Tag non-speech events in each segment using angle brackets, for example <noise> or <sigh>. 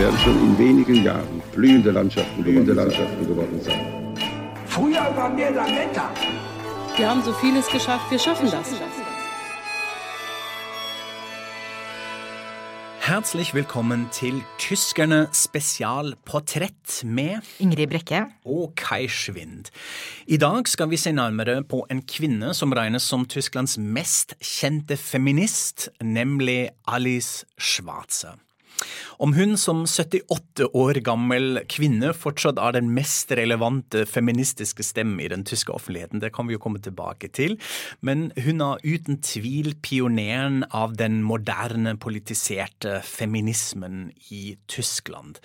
Werden schon in wenigen Jahren blühende Landschaften, blühende Landschaften geworden sein. Früher waren wir Lametta. Wir haben so vieles geschafft, wir schaffen das. Herzlich velkommen til Tyskerne spesialportrett med Ingrid Brekke. og Kai Schwind. I dag skal vi se nærmere på en kvinne som regnes som Tysklands mest kjente feminist, nemlig Alice Schwarze. Om hun som 78 år gammel kvinne fortsatt er den mest relevante feministiske stemme i den tyske offentligheten, det kan vi jo komme tilbake til, men hun er uten tvil pioneren av den moderne, politiserte feminismen i Tyskland.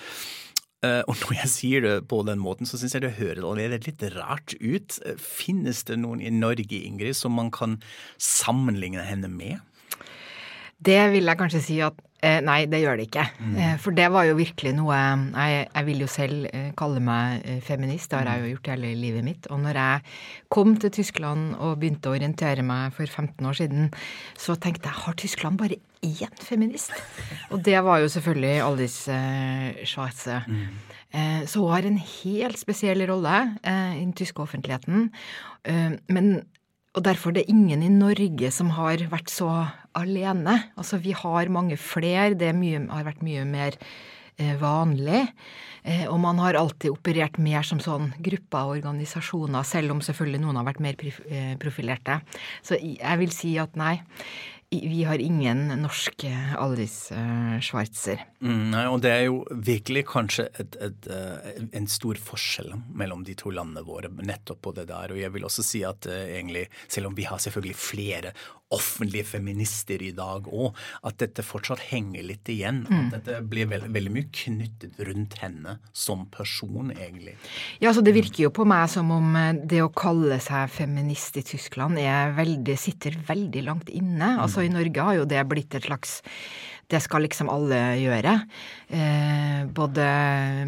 Eh, Og når jeg sier det på den måten, så syns jeg det høres allerede litt rart ut. Finnes det noen i Norge, Ingrid, som man kan sammenligne henne med? Det vil jeg kanskje si at eh, nei, det gjør det ikke. Mm. for det var jo virkelig noe Jeg, jeg vil jo selv eh, kalle meg eh, feminist, det har jeg jo gjort hele livet mitt. Og når jeg kom til Tyskland og begynte å orientere meg for 15 år siden, så tenkte jeg har Tyskland bare én feminist? Og det var jo selvfølgelig Alice eh, Schwarze. Eh, Så hun har en helt spesiell rolle eh, i den tyske offentligheten. Eh, Men og derfor det er ingen i Norge som har vært så alene. Altså vi har mange flere, det mye, har vært mye mer eh, vanlig. Eh, og man har alltid operert mer som sånn grupper og organisasjoner, selv om selvfølgelig noen har vært mer eh, profilerte. Så jeg vil si at nei, vi har ingen norske Alice eh, Mm, nei, og det er jo virkelig kanskje et, et, eh, en stor forskjell mellom de to landene våre nettopp på det der. Og jeg vil også si at eh, egentlig, selv om vi har selvfølgelig flere offentlige feminister i dag òg, at dette fortsatt henger litt igjen. At dette blir veld, veldig mye knyttet rundt henne som person, egentlig. Ja, så det virker jo på meg som om eh, det å kalle seg feminist i Tyskland er veldig, sitter veldig langt inne. Altså i Norge har jo det blitt et slags det skal liksom alle gjøre. Eh, både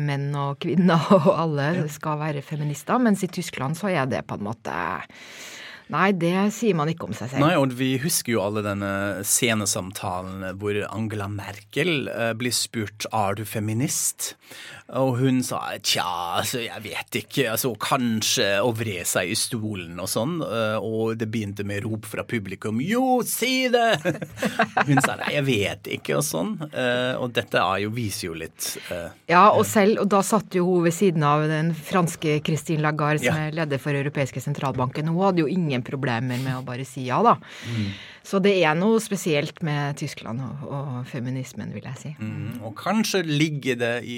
menn og kvinner <laughs> og alle skal være feminister. Mens i Tyskland så er det på en måte Nei, det sier man ikke om seg selv. Nei, og vi husker jo alle denne scenesamtalen hvor Angela Merkel eh, blir spurt er du feminist, og hun sa tja, altså jeg vet ikke, altså kanskje å vre seg i stolen og sånn, eh, og det begynte med rop fra publikum jo, si det! <laughs> Hun sa nei, jeg vet ikke og sånn, eh, og dette er jo, viser jo litt Ja, og selv, og da satt jo hun ved siden av den franske Christine Lagarde, som Ja. er leder for Europeiske sentralbanken. Hun hadde jo ingen problemer med å bare si ja, da. Så det er noe spesielt med Tyskland og, og feminismen, vil jeg si. Mm, og kanskje ligger det i,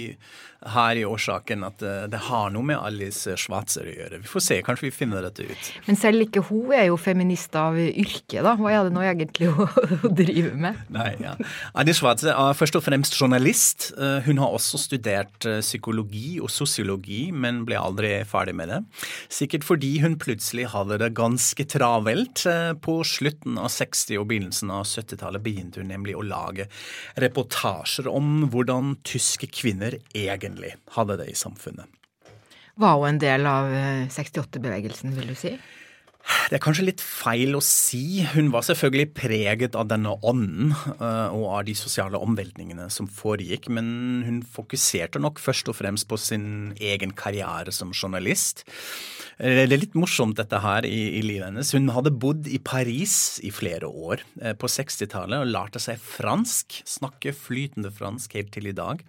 her i årsaken at eh, det har noe med Alice Schwarzer å gjøre. Vi får se, kanskje vi finner dette ut. Men selv ikke hun er jo feminist av yrke, da. Hva er det nå egentlig hun, <laughs> hun driver med? Nei, ja. Alice Schwarzer er først og fremst journalist. Eh, Hun har også studert eh, psykologi og sosiologi, men ble aldri ferdig med det. Sikkert fordi hun plutselig hadde det ganske travelt. På slutten av 60- og begynnelsen av 70-tallet begynte hun nemlig å lage reportasjer om hvordan tyske kvinner egentlig hadde det i samfunnet. Var hun en del av eh, 68-bevegelsen, vil du si? Det er kanskje litt feil å si. Hun var selvfølgelig preget av denne ånden eh, og av de sosiale omveltningene som foregikk, men hun fokuserte nok først og fremst på sin egen karriere som journalist. Eh, Det er litt morsomt dette her i, i livet hennes. Hun hadde bodd i Paris i flere år eh, på 60-tallet og lærte seg fransk, snakke flytende fransk helt til i dag.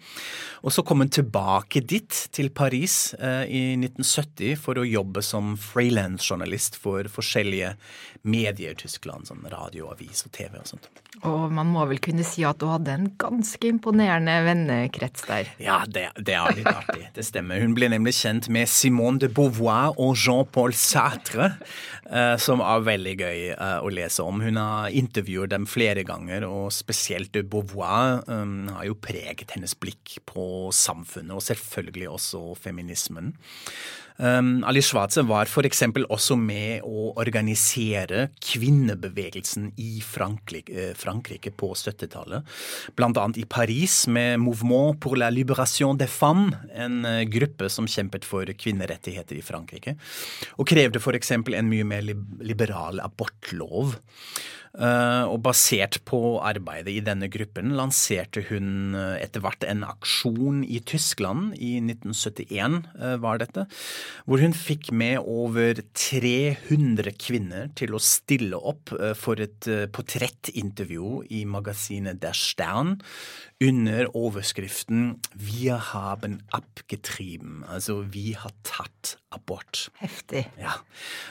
Og så kom hun tilbake dit, til Paris, i 1970 for å jobbe som freelance-journalist for forskjellige medier i Tyskland, sånn radio, avis og TV og sånt. Og man må vel kunne si at du hadde en ganske imponerende vennekrets der. Ja, det, det er litt artig. Det stemmer. Hun ble nemlig kjent med Simone de Beauvoir og Jean-Paul Sartre, eh, som er veldig gøy eh, å lese om. Hun har intervjuet dem flere ganger, og spesielt de Beauvoir um, har jo preget hennes blikk på samfunnet, og selvfølgelig også feminismen. Um, Ali Schwarze var f.eks. også med å organisere kvinnebevegelsen i Frankrike, eh, Frankrike på 70-tallet. Blant annet i Paris med Mouvement pour la libération des femmes, en eh, gruppe som kjempet for kvinnerettigheter i Frankrike. Og krevde f.eks. en mye mer liberal abortlov. Uh, og basert på arbeidet i denne gruppen lanserte hun uh, etter hvert en aksjon i Tyskland, i 1971 uh, var dette, hvor hun fikk med over 300 kvinner til å stille opp for et portrettintervju i magasinet Der Stern under overskriften 'Wir haben abgetrieben', altså 'Vi har tatt abort'. Heftig. Ja.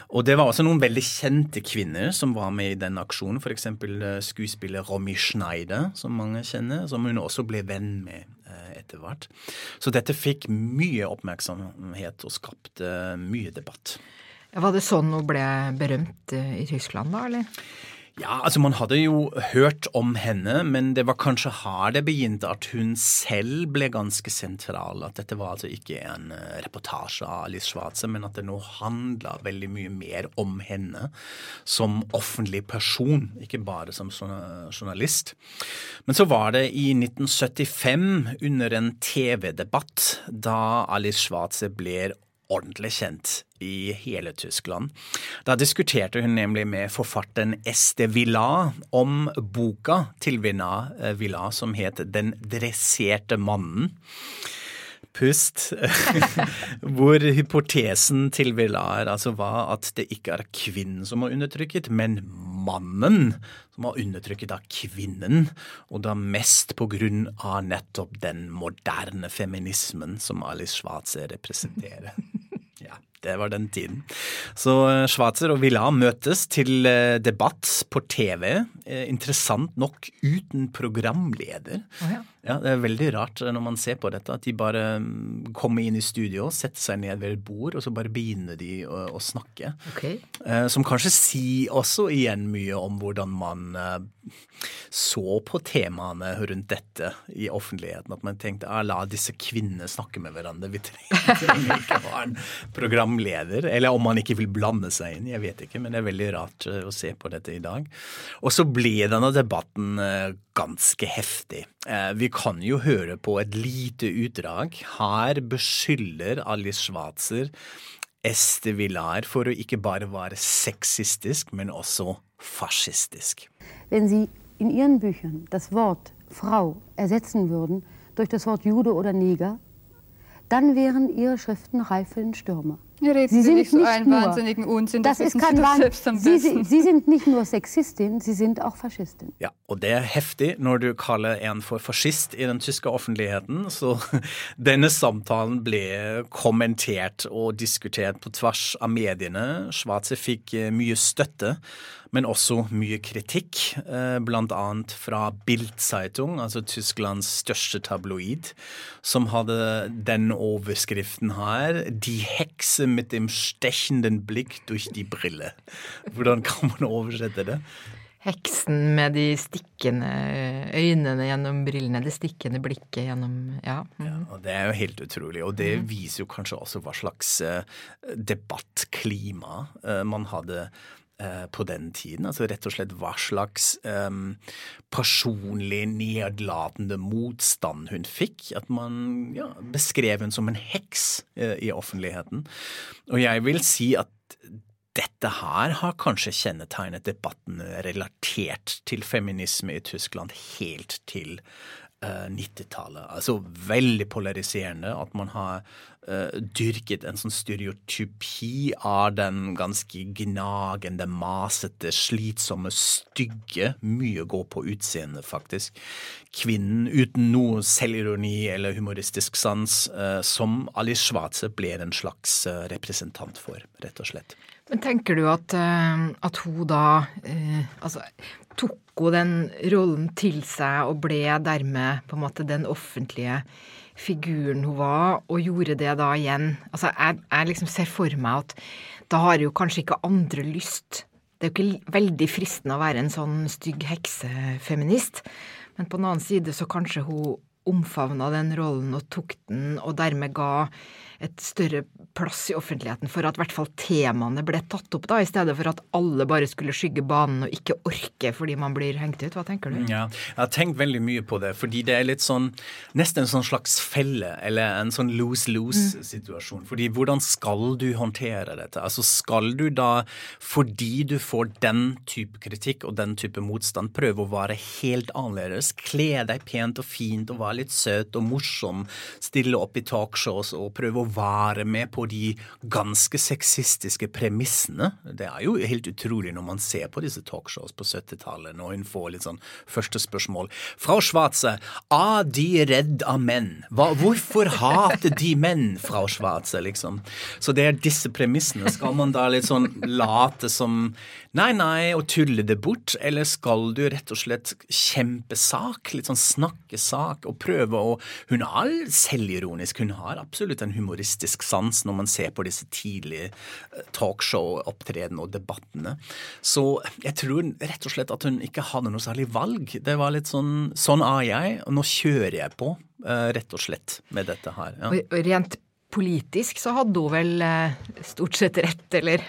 Og det var også noen veldig kjente kvinner som var med i den aksjonen, f.eks. skuespiller Romy Schneider, som mange kjenner, som hun også ble venn med etter hvert. Så dette fikk mye oppmerksomhet og skapte mye debatt. Var det sånn hun ble berømt i Tyskland, da, eller? Ja, altså Man hadde jo hørt om henne, men det var kanskje her det begynte at hun selv ble ganske sentral. At dette var altså ikke en uh, reportasje av Alice Schwarzer, men at det nå handla veldig mye mer om henne som offentlig person, ikke bare som journalist. Men så var det i 1975, under en TV-debatt, da Alice Schwarzer ble ordentlig kjent i hele Tyskland. Da diskuterte hun nemlig med forfatteren Este Villa om boka til Villa, Villa som het Den dresserte mannen. Pust. <laughs> Hvor hypotesen til Villar altså var at det ikke er kvinnen som har undertrykket, men mannen som har undertrykket av kvinnen. Og da mest på grunn av nettopp den moderne feminismen som Alice Schwarzer representerer. <laughs> Ja, Det var den tiden. Så eh, Schwarzer og Villar møtes til eh, debatt på TV. Eh, interessant nok uten programleder. Oh, ja. Ja, Det er veldig rart når man ser på dette, at de bare mm, kommer inn i studio, setter seg ned ved et bord, og så bare begynner de å, å snakke. Okay. Som kanskje sier også igjen mye om hvordan man så på temaene rundt dette i offentligheten. At man tenkte ah, la disse kvinnene snakke med hverandre. Vi <laughs> trenger ikke ha en programleder. Eller om man ikke vil blande seg inn, jeg vet ikke. Men det er veldig rart å se på dette i dag. Og så ble denne debatten ganske heftig. Vi kan jo høre på et lite utdrag. Her beskylder Alice Schwarzer Este Villar for å ikke bare være sexistisk, men også fascistisk. Wenn Sie in Ihren Büchern das Wort Frau ersetzen würden durch das Wort Jude oder Neger, dann wären Ihre Schriften reif für den Stürmer. Ja, Sie, Sie nicht so einen nur, wahnsinnigen Unsinn. Das, das ist kein Wahnsinn. Sie, Sie, Sie, sind nicht nur Sexistin, Sie sind auch Faschistin. Ja, og det er heftig når du kaller en for fascist i den tyske offentligheten. Så <laughs> denne samtalen ble kommentert og diskutert på tvers av mediene. Schwarze fikk eh, mye støtte men også mye kritikk, eh, bl.a. fra Bildzeitung, altså Tysklands største tabloid, som hadde den overskriften her 'De hekse med dem stechenden blikk durch die Brille'. Hvordan kan man oversette det? Heksen med de stikkende øynene gjennom brillene, det stikkende blikket gjennom Ja. Mm. ja og det er jo helt utrolig. Og det viser jo kanskje også hva slags uh, debattklima uh, man hadde Eh, på den tiden. Altså rett og slett hva slags um, personlig nedlatende motstand hun fikk. At man ja, beskrev hun som en heks uh, i offentligheten. Og jeg vil si at dette her har kanskje kjennetegnet debatten relatert til feminisme i Tyskland helt til 90-tallet. Eh, altså veldig polariserende. At man har dyrket en sånn stereotypi av den ganske gnagende, masete, slitsomme, stygge Mye går på utseendet, faktisk. Kvinnen uten noe selvironi eller humoristisk sans, uh, som Alice Schwarze ble en slags uh, representant for, rett og slett. Men tenker du at, eh, at hun da eh, Altså, tok hun den rollen til seg og ble dermed på en måte den offentlige figuren hun var, og gjorde det da igjen? Altså, jeg, jeg liksom ser for meg at da har jo kanskje ikke andre lyst. Det er jo ikke veldig fristende å være en sånn stygg heksefeminist, men på den annen side så kanskje hun omfavna den rollen og tok den, og dermed ga et større plass i offentligheten for at i hvert fall temaene ble tatt opp, da, i stedet for at alle bare skulle skygge banen og ikke orke fordi man blir hengt ut. Hva tenker du? Ja, jeg har tenkt veldig mye på det, fordi det er litt sånn nesten en sånn slags felle, eller en sånn lose-lose-situasjon. Fordi hvordan skal du håndtere dette? Altså skal du da, fordi du får den type kritikk og den type motstand, prøve å være helt annerledes, kle deg pent og fint og være litt søt og morsom, stille opp i talkshows og prøve å være med på de ganske sexistiske premissene. Det er jo helt utrolig når man ser på disse talkshows på 70-tallet, når hun får litt sånn første spørsmål. Frau Schwarze, er de redd av menn? Hva, hvorfor hater de menn, Frau Schwarze, liksom? Så det er disse premissene. Skal man da litt sånn late som nei, nei, og tulle det bort, eller skal du rett og slett kjempe sak, litt sånn snakke sak, og prøve å Hun er selvironisk, hun har absolutt en humoristisk sans når man ser på disse tidlige eh, talkshow-opptredenene og debattene. Så jeg tror rett og slett at hun ikke hadde noe særlig valg. Det var litt sånn Sånn er jeg, og nå kjører jeg på, eh, rett og slett, med dette her. Ja. Og rent politisk så hadde hun vel eh, stort sett rett, eller?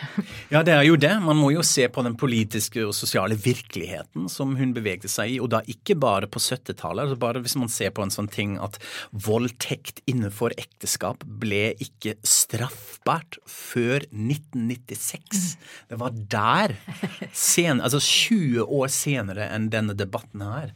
Ja, det er jo det. Man må jo se på den politiske og sosiale virkeligheten som hun bevegde seg i, og da ikke bare på 70-tallet. Altså bare hvis man ser på en sånn ting at voldtekt innenfor ekteskap ble ikke straffbart før 1996. Det var der, sen, altså 20 år senere enn denne debatten her,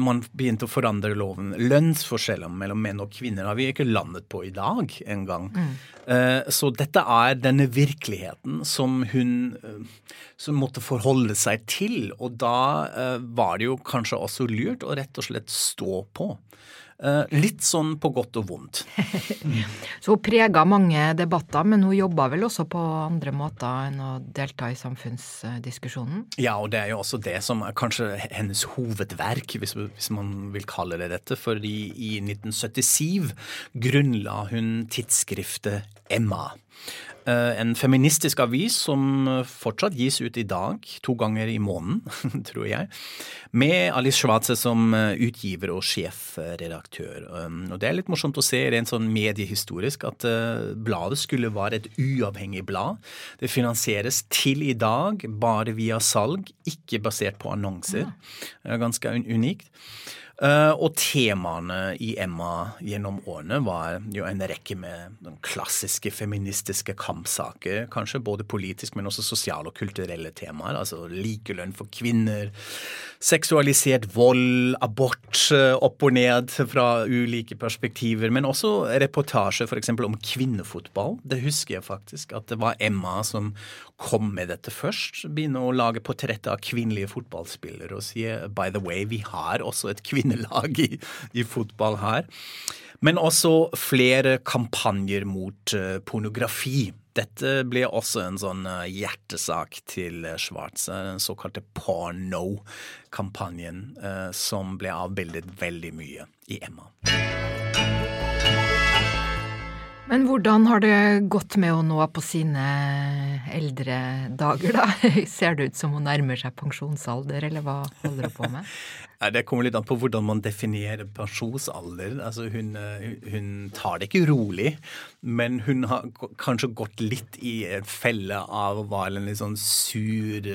man begynte å forandre loven. Lønnsforskjellene mellom menn og kvinner har vi ikke landet på i dag engang. Mm. Eh, så dette er denne virkeligheten som hun eh, som måtte forholde seg til. Og da var det jo kanskje også lurt å rett og slett stå på. Eh, litt sånn på godt og vondt. <laughs> så hun prega mange debatter, men hun jobba vel også på andre måter enn å delta i samfunnsdiskusjonen? Ja, og det er jo også det som er kanskje hennes hovedverk, hvis, hvis man vil kalle det dette. fordi i 1977 grunnla hun tidsskriftet Emma. Eh, en feministisk avis som fortsatt gis ut i dag, to ganger i måneden, <laughs> tror jeg, med Alice Schwarze som eh, utgiver og sjefredaktør. Um, og Det er litt morsomt å se rent sånn mediehistorisk at eh, bladet skulle være et uavhengig blad. Det finansieres til i dag bare via salg, ikke basert på annonser. Det er ganske unikt. Uh, og temaene i Emma gjennom årene var jo en rekke med klassiske feministiske kampsaker. Kanskje både politisk, men også sosiale og kulturelle temaer. Altså likelønn for kvinner, seksualisert vold, abort uh, opp og ned fra ulike perspektiver. Men også reportasje f.eks. om kvinnefotball. Det husker jeg faktisk. At det var Emma som kom med dette først. Begynne å lage portretter av kvinnelige fotballspillere og si by the way, vi har også et kvinnelag i, i fotball her. Men også flere kampanjer mot uh, pornografi. Dette ble også en sånn uh, hjertesak til uh, den såkalte porno-kampanjen, som ble avbildet veldig mye i Emma. Men hvordan har det gått med henne nå på sine eldre dager, da? <laughs> Ser det ut som hun nærmer seg pensjonsalder, eller hva holder hun på med? <laughs> Det kommer litt an på hvordan man definerer pensjonsalder. Altså hun, hun, tar det ikke rolig, men hun har kanskje gått litt i en felle av å være en litt sånn sur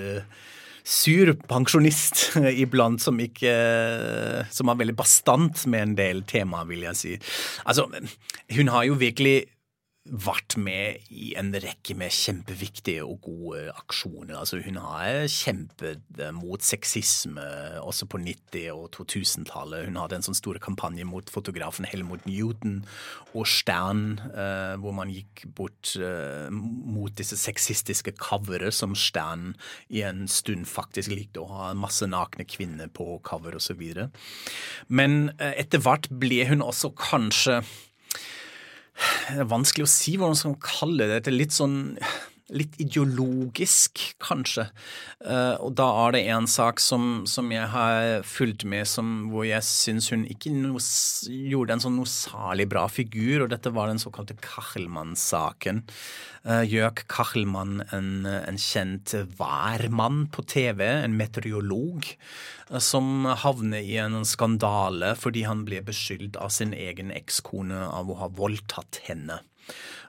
sur pensjonist <laughs> iblant som ikke Som er veldig bastant med en del temaer, vil jeg si. Altså, hun har jo virkelig vært med i en rekke med kjempeviktige og gode aksjoner. Altså Hun har kjempet mot sexisme også på 90- og 2000-tallet. Hun hadde en sånn stor kampanje mot fotografen Helmut Newton og Stern, eh, hvor man gikk bort eh, mot disse sexistiske covere som Stern i en stund faktisk likte å ha masse nakne kvinner på cover osv. Men eh, etter hvert ble hun også kanskje det er vanskelig å si hva man skal kalle det. Det er litt sånn litt ideologisk, kanskje. Uh, og da er det en sak som, som jeg har fulgt med, som, hvor jeg syns hun ikke noe, gjorde en sånn noe særlig bra figur, og dette var den såkalte Kachelmann-saken. Gjøk Jørg Kachelmann, en, en kjent værmann på TV, en meteorolog, uh, som havner i en skandale fordi han ble beskyldt av sin egen ekskone av å ha voldtatt henne.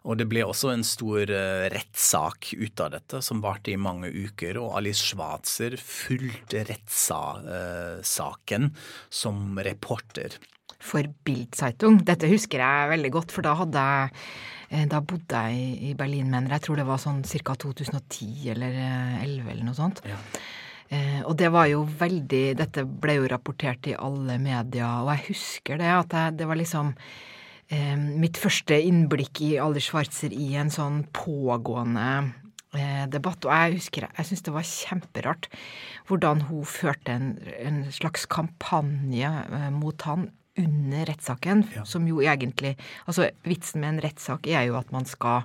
Og det ble også en stor uh, rettssak ut av dette, som varte i mange uker. Og Alice Schwarzer fulgte rettssaken uh, som reporter. For Bildzeitung. Dette husker jeg veldig godt, for da hadde jeg eh, da bodde jeg i Berlin, mener jeg. tror det var sånn ca. 2010 eller 2011 eller noe sånt. Ja. Eh, og det var jo veldig Dette ble jo rapportert i alle media, og jeg husker det at jeg, det var liksom eh, mitt første innblikk i Alder Schwarzer i en sånn pågående eh, debatt. Og jeg husker jeg syns det var kjemperart hvordan hun førte en, en slags kampanje eh, mot han under rettssaken, ja. som jo egentlig Altså, vitsen med en rettssak er jo at man skal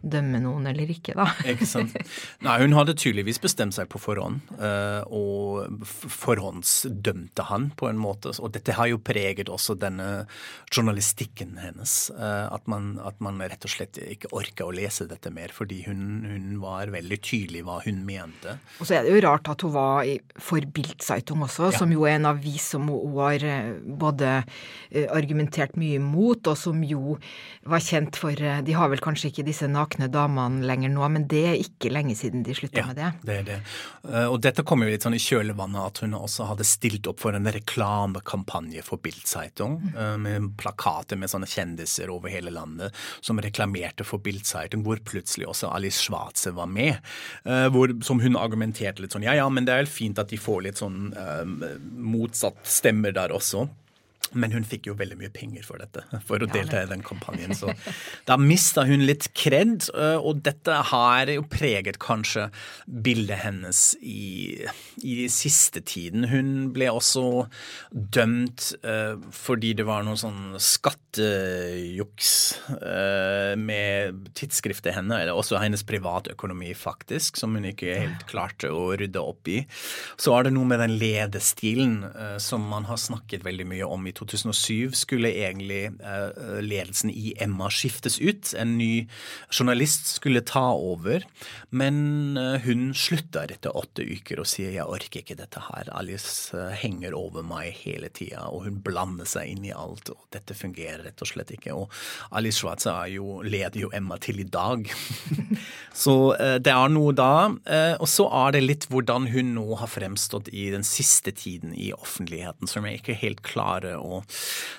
dømme noen eller ikke, da. <laughs> ikke sant. Nei, hun hadde tydeligvis bestemt seg på forhånd, eh, og forhåndsdømte han på en måte. Og dette har jo preget også denne journalistikken hennes. Eh, at man, at man rett og slett ikke orka å lese dette mer, fordi hun, hun, var veldig tydelig hva hun mente. Og så er det jo rart at hun var for Bildzeitung også, ja. som jo er en avis som hun har eh, både argumentert mye imot, og som jo var kjent for De har vel kanskje ikke disse nakne nakne damene lenger nå, men det er ikke lenge siden de slutta ja, med det. det er det. Eh, og dette kom jo litt sånn i kjølvannet at hun også hadde stilt opp for en reklamekampanje for Bildzeitung, mm. med plakater med sånne kjendiser over hele landet som reklamerte for Bildzeitung, hvor plutselig også Alice Schwarze var med. Eh, hvor, som hun argumenterte litt sånn ja ja, men det er jo fint at de får litt sånn motsatt stemmer der også. Men hun fikk jo veldig mye penger for dette, <laughs> for å delta i den kampanjen. Så da mista hun litt kred, eh, og dette har jo preget kanskje bildet hennes i, i siste tiden. Hun ble også dømt uh, fordi det var noe sånn skattejuks uh, med tidsskriftet henne, eller også hennes privatøkonomi, faktisk, som hun ikke helt klarte å rydde opp i. Så er det noe med den ledestilen uh, som man har snakket veldig mye om i 2007 skulle egentlig eh, ledelsen i Emma skiftes ut. En ny journalist skulle ta over, men eh, hun slutta etter åtte uker og sier 'jeg orker ikke dette her'. Alice eh, henger over meg hele tida, og hun blander seg inn i alt. og Dette fungerer rett og slett ikke. Og Alice Schwarzer jo, leder jo Emma til i dag. <laughs> så det er noe da. Og så er det litt hvordan hun nå har fremstått i den siste tiden i offentligheten, som jeg ikke helt klarer å å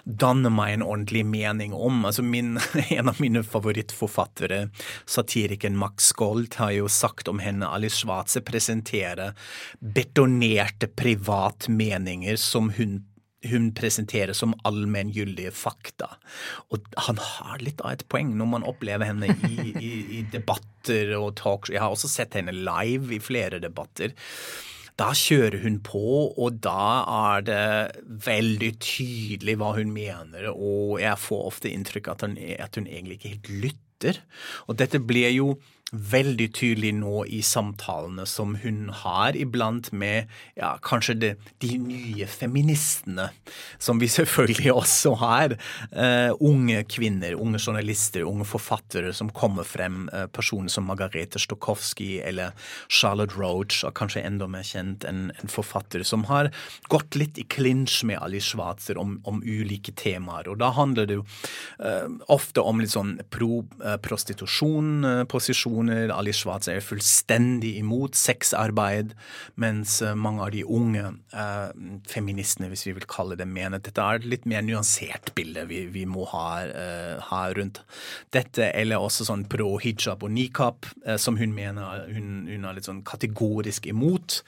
danne meg en ordentlig mening om. Altså min, <laughs> en av mine favorittforfattere, satirikeren Max Gold, har jo sagt om henne Alice Schwarze presenterer betonerte privatmeninger som hun hun presenterer som allmenngyldige fakta. Og han har litt av et poeng når man opplever henne i, i, i debatter og talkshow. Jeg har også sett henne live i flere debatter. Da kjører hun på, og da er det veldig tydelig hva hun mener, og jeg får ofte inntrykk av at at hun egentlig ikke helt lytter. Og dette blir jo veldig tydelig nå i samtalene som hun har iblant med ja, kanskje det, de nye feministene, som vi <laughs> selvfølgelig også har. Uh, unge kvinner, unge journalister, unge forfattere som kommer frem. Uh, personer som Margarete Stokowski eller Charlotte Roach, og kanskje enda mer kjent en, en forfatter som har gått litt i klinsj med Alice Schwarzer om, om, ulike temaer. Og da handler det jo uh, ofte om litt sånn pro-prostitusjon-posisjon organisasjoner. Ali Schwarz er fullstendig imot sexarbeid, mens eh, mange av de unge eh, feministene, hvis vi vil kalle det, mener at dette er et litt mer nyansert bilde vi, vi må ha, eh, ha, rundt dette. Eller også sånn pro hijab og nikab, som hun mener hun, hun, er litt sånn kategorisk imot.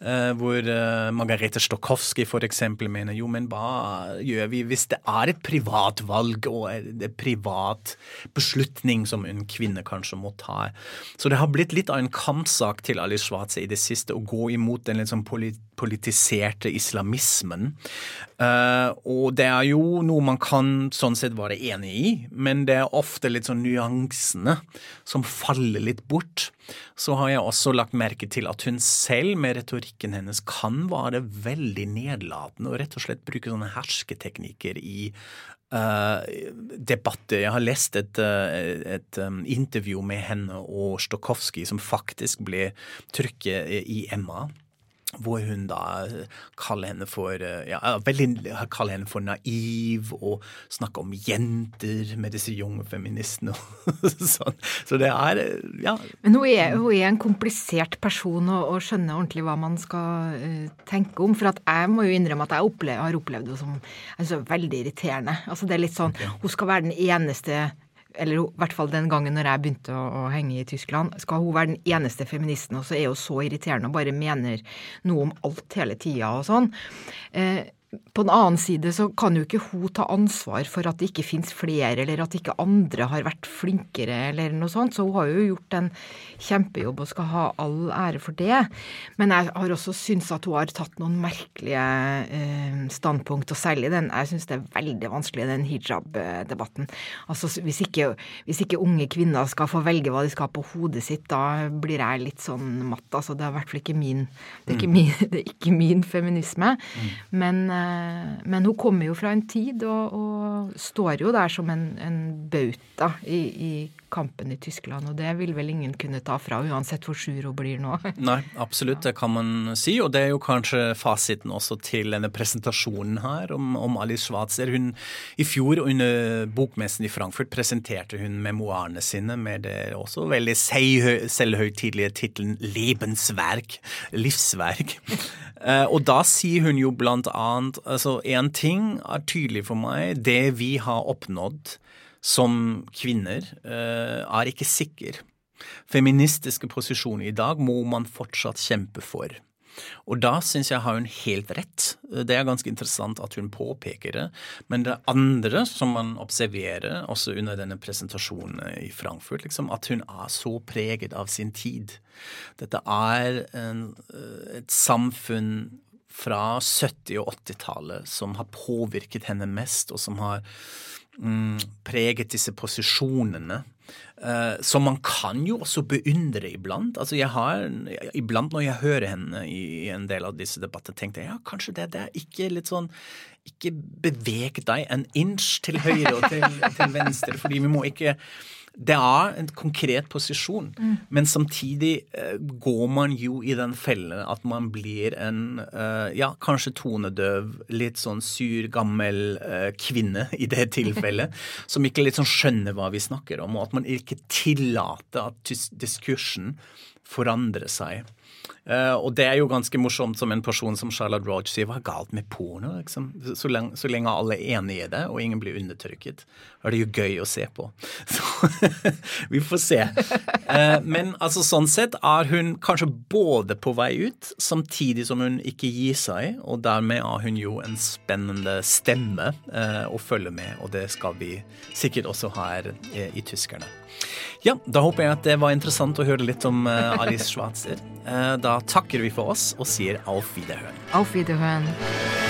Hvor Margarete Stokowski eksempel mener jo, men hva gjør vi hvis det er et privat valg og en privat beslutning som en kvinne kanskje må ta? Så det har blitt litt av en kampsak til Ali Schwarze i det siste å gå imot den litt sånn politiserte islamismen. Uh, og det er jo noe man kan sånn sett være enig i, men det er ofte litt sånn nyansene som faller litt bort. Så har jeg også lagt merke til at hun selv med retorikken hennes kan være veldig nedlatende og rett og slett bruke sånne hersketeknikker i Uh, debatter. Jeg har lest et, uh, et um, intervju med henne og Stokowski som faktisk ble trykket i Emma hvor hun da kaller henne for ja, veldig kaller henne for naiv og snakker om jenter med disse junge feministene og <laughs> sånn. Så det er ja. Men hun er, hun er en komplisert person å, å skjønne ordentlig hva man skal uh, tenke om. For jeg må jo innrømme at jeg opplever, har opplevd henne som altså, veldig irriterende. Altså det er litt sånn, Hun skal være den eneste eller i hvert fall den gangen når jeg begynte å, å, henge i Tyskland, skal hun være den eneste feministen, og så er hun så irriterende og bare mener noe om alt hele tida og sånn. Eh, på den annen side så kan jo ikke hun ta ansvar for at det ikke finnes flere, eller at ikke andre har vært flinkere, eller noe sånt. Så hun har jo gjort en kjempejobb og skal ha all ære for det. Men jeg har også syntes at hun har tatt noen merkelige eh, standpunkt, og særlig den Jeg syns det er veldig vanskelig, den hijab-debatten. Altså hvis ikke, hvis ikke, unge kvinner skal få velge hva de skal ha på hodet sitt, da blir jeg litt sånn matt. Altså det er i hvert fall ikke min Det er ikke mm. min, <laughs> det er ikke min feminisme. Mm. Men men hun kommer jo fra en tid og, og står jo der som en, en bauta i, i, kampen i Tyskland. Og det vil vel ingen kunne ta fra, uansett hvor sur hun blir nå. <laughs> Nei, absolutt, det kan man si. Og det er jo kanskje fasiten også til denne presentasjonen her om, om Alice Schwarzer. Hun, I fjor under bokmessen i Frankfurt presenterte hun memoarene sine med det også veldig selvhøytidelige tittelen 'Lebensverk', livsverk. <laughs> Eh, og da sier hun jo blant annet altså Én ting er tydelig for meg. Det vi har oppnådd som kvinner, eh, er ikke sikker. Feministiske posisjoner i dag må man fortsatt kjempe for. Og da syns jeg har hun helt rett. Det er ganske interessant at hun påpeker det. Men det andre som man observerer også under denne presentasjonen i Frankfurt, liksom, at hun er så preget av sin tid. Dette er en, et samfunn fra 70- og 80-tallet som har påvirket henne mest, og som har mm, preget disse posisjonene. Uh, som man kan jo også beundre iblant. Altså jeg har, Iblant når jeg hører henne i, i en del av disse debatter, tenkte jeg ja, kanskje det, det er ikke litt sånn Ikke beveg deg en inch til høyre og til, til venstre, fordi vi må ikke det er en konkret posisjon, mm. men samtidig uh, går man jo i den fellen at man blir en uh, ja, kanskje tonedøv, litt sånn sur, gammel uh, kvinne i det tilfellet, <laughs> som ikke sånn skjønner hva vi snakker om, og at man ikke tillater at diskursen forandrer seg. Uh, og det er jo ganske morsomt som en person som Charlotte Roach sier, hva er galt med porno? Liksom? Så, lenge, så, lenge, alle er enige i det, og ingen blir undertrykket, er det jo gøy å se på. <laughs> Så <laughs> vi får se. Uh, men altså sånn sett er hun kanskje både på vei ut, samtidig som hun ikke gir seg, og dermed er hun jo en spennende stemme uh, å følge med, og det skal vi sikkert også her i Tyskerne. Ja, da håper jeg at det var interessant å høre litt om Alice Schwarzer. da takker vi for oss og sier auf Wiederhören. Auf Wiederhøen.